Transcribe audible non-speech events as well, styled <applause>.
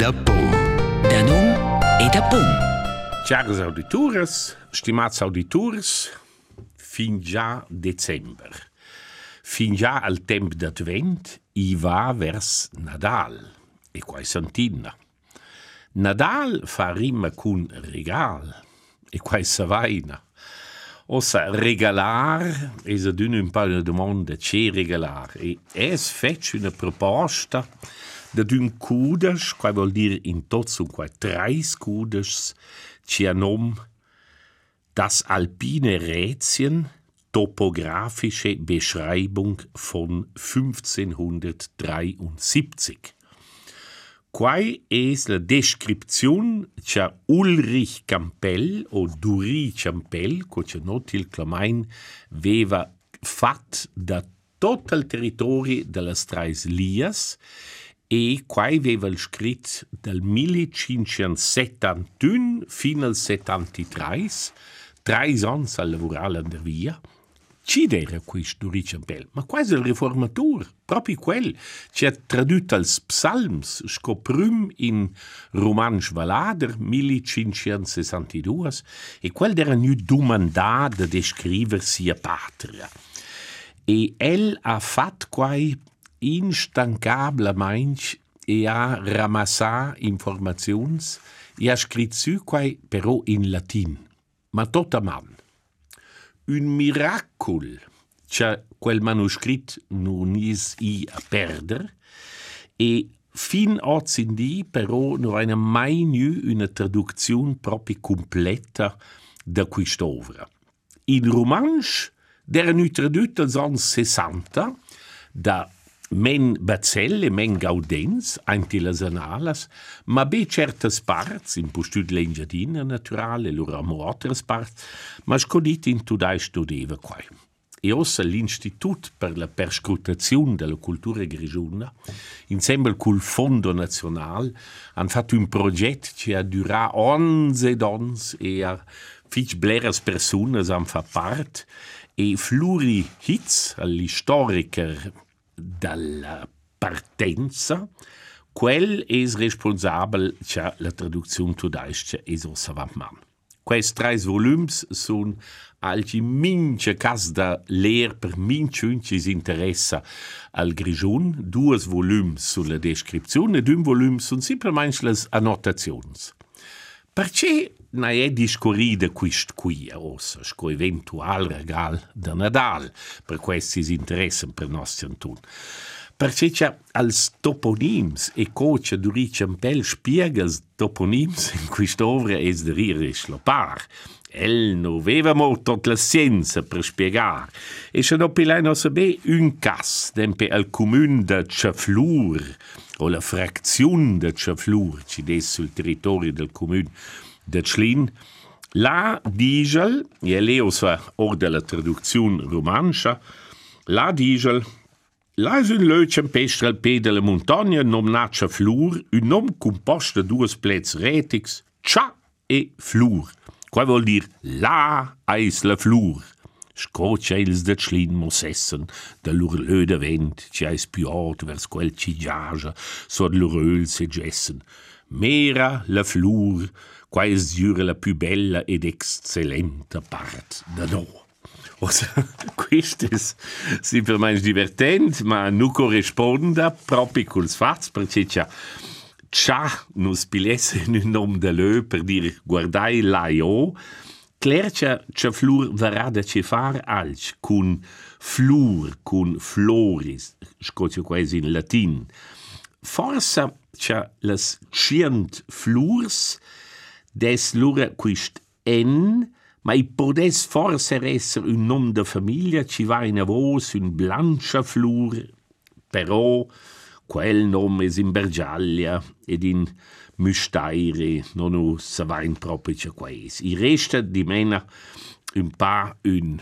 da pom. Da num e da pom. Caros auditores, stimats auditors, fin già dezember. Fin già al temp d'advent i va vers Nadal e quai santina. Nadal fa rima cun regal e quai savaina. Ossa regalar es ad un pa una domanda ce regalar e es fetch una proposta da d'un cudes, quai vuol dir in tots un quai treis cudes, ci a nom das alpine Rätschen topografische Beschreibung von 1573. Quai es la descripziun cha Ulrich Campell o Duri Campell, co cha notil clamain veva fat da tot il territori de las lias e quai veva il scrit dal 1571 fin al 73, trais ans al lavorare der via, ci era quist Duri Campbell, ma quasi il riformatur, proprio quel, ci ha tradotto als psalms, scoprum in romansch valader 1562, e quel era nu domandada de scriver sia patria. E el ha fat quai instancable mainch e ha ramassà informazions e ha scrit su quai in latin, ma tot a man. Un miracol c'è quel manoscritto non is i a perder. E fin oggi in di però non hai mai nu una traduzione proprio completa da quest'opera. In romansch era nu tradotto als anni 60 da men Bazzelle, men Gaudenz, anche las analas, ma be certas parts, in postud l'engiadina naturale, lura amo altres parts, ma scodit in tudai studeva quai. E ossa l'Institut per la perscrutazione della cultura grigiuna, insieme col Fondo Nazional, han fatto un progetto che ha durato 11 dons e a fitch bleras personas han fa part, e Fluri Hitz, l'istoriker dalla partenza, quel es responsabel cha la traduzione tudaisce es o savantman. Questi tre volums sono alci mince cas da leer per mince un ci si interessa al grigion, due volums sulla descrizione ed un volum sono simplemente le annotazioni. Perché non è discorrida quist qui, ossa, sco eventual regal da Nadal, per questi si interessano per nostri Anton. Perché c'è als toponims e coach duri Campbell spiega els toponims in quest'ovra es de irisch lopar. El no aveva molto la scienza per spiegar. E se dopo lei non sape un cas, dempe al comune de Ciaflur, o la frazione de Ciaflur, ci sul territorio del comune de Schlin, la digel, e leo sa or della traduzione romancia, la digel Là és un leuig empestre al pe de la montagna nomnat Flur, un nom compost de dues plets rètics, Tcha e Flur. Qua vol dir là eis la Flur. Scoccia ils de Schlin mossessen, de lur löde vent, ci eis piot vers quel cigiaja, so de lur öl se gessen. Mera la Flur, qua es dure la più bella ed excellenta part da no. <laughs> Osa, questo è semplicemente divertente, ma non corrisponde proprio con il fatto, perché c'è c'ha non spilesse <laughs> un nome da lui per dire guardai là io, Claire c'è flur verrà da ci far alc, con flur, con floris, scozio quasi in latin. Forse c'è las cient flurs, des lura quist en, ma i podes forse esser un nom de famiglia ci va in avos un blancia flur, però quel nom es in Bergialia ed in Müstaire non u sa va in proprio quais. I resta di mena un pa un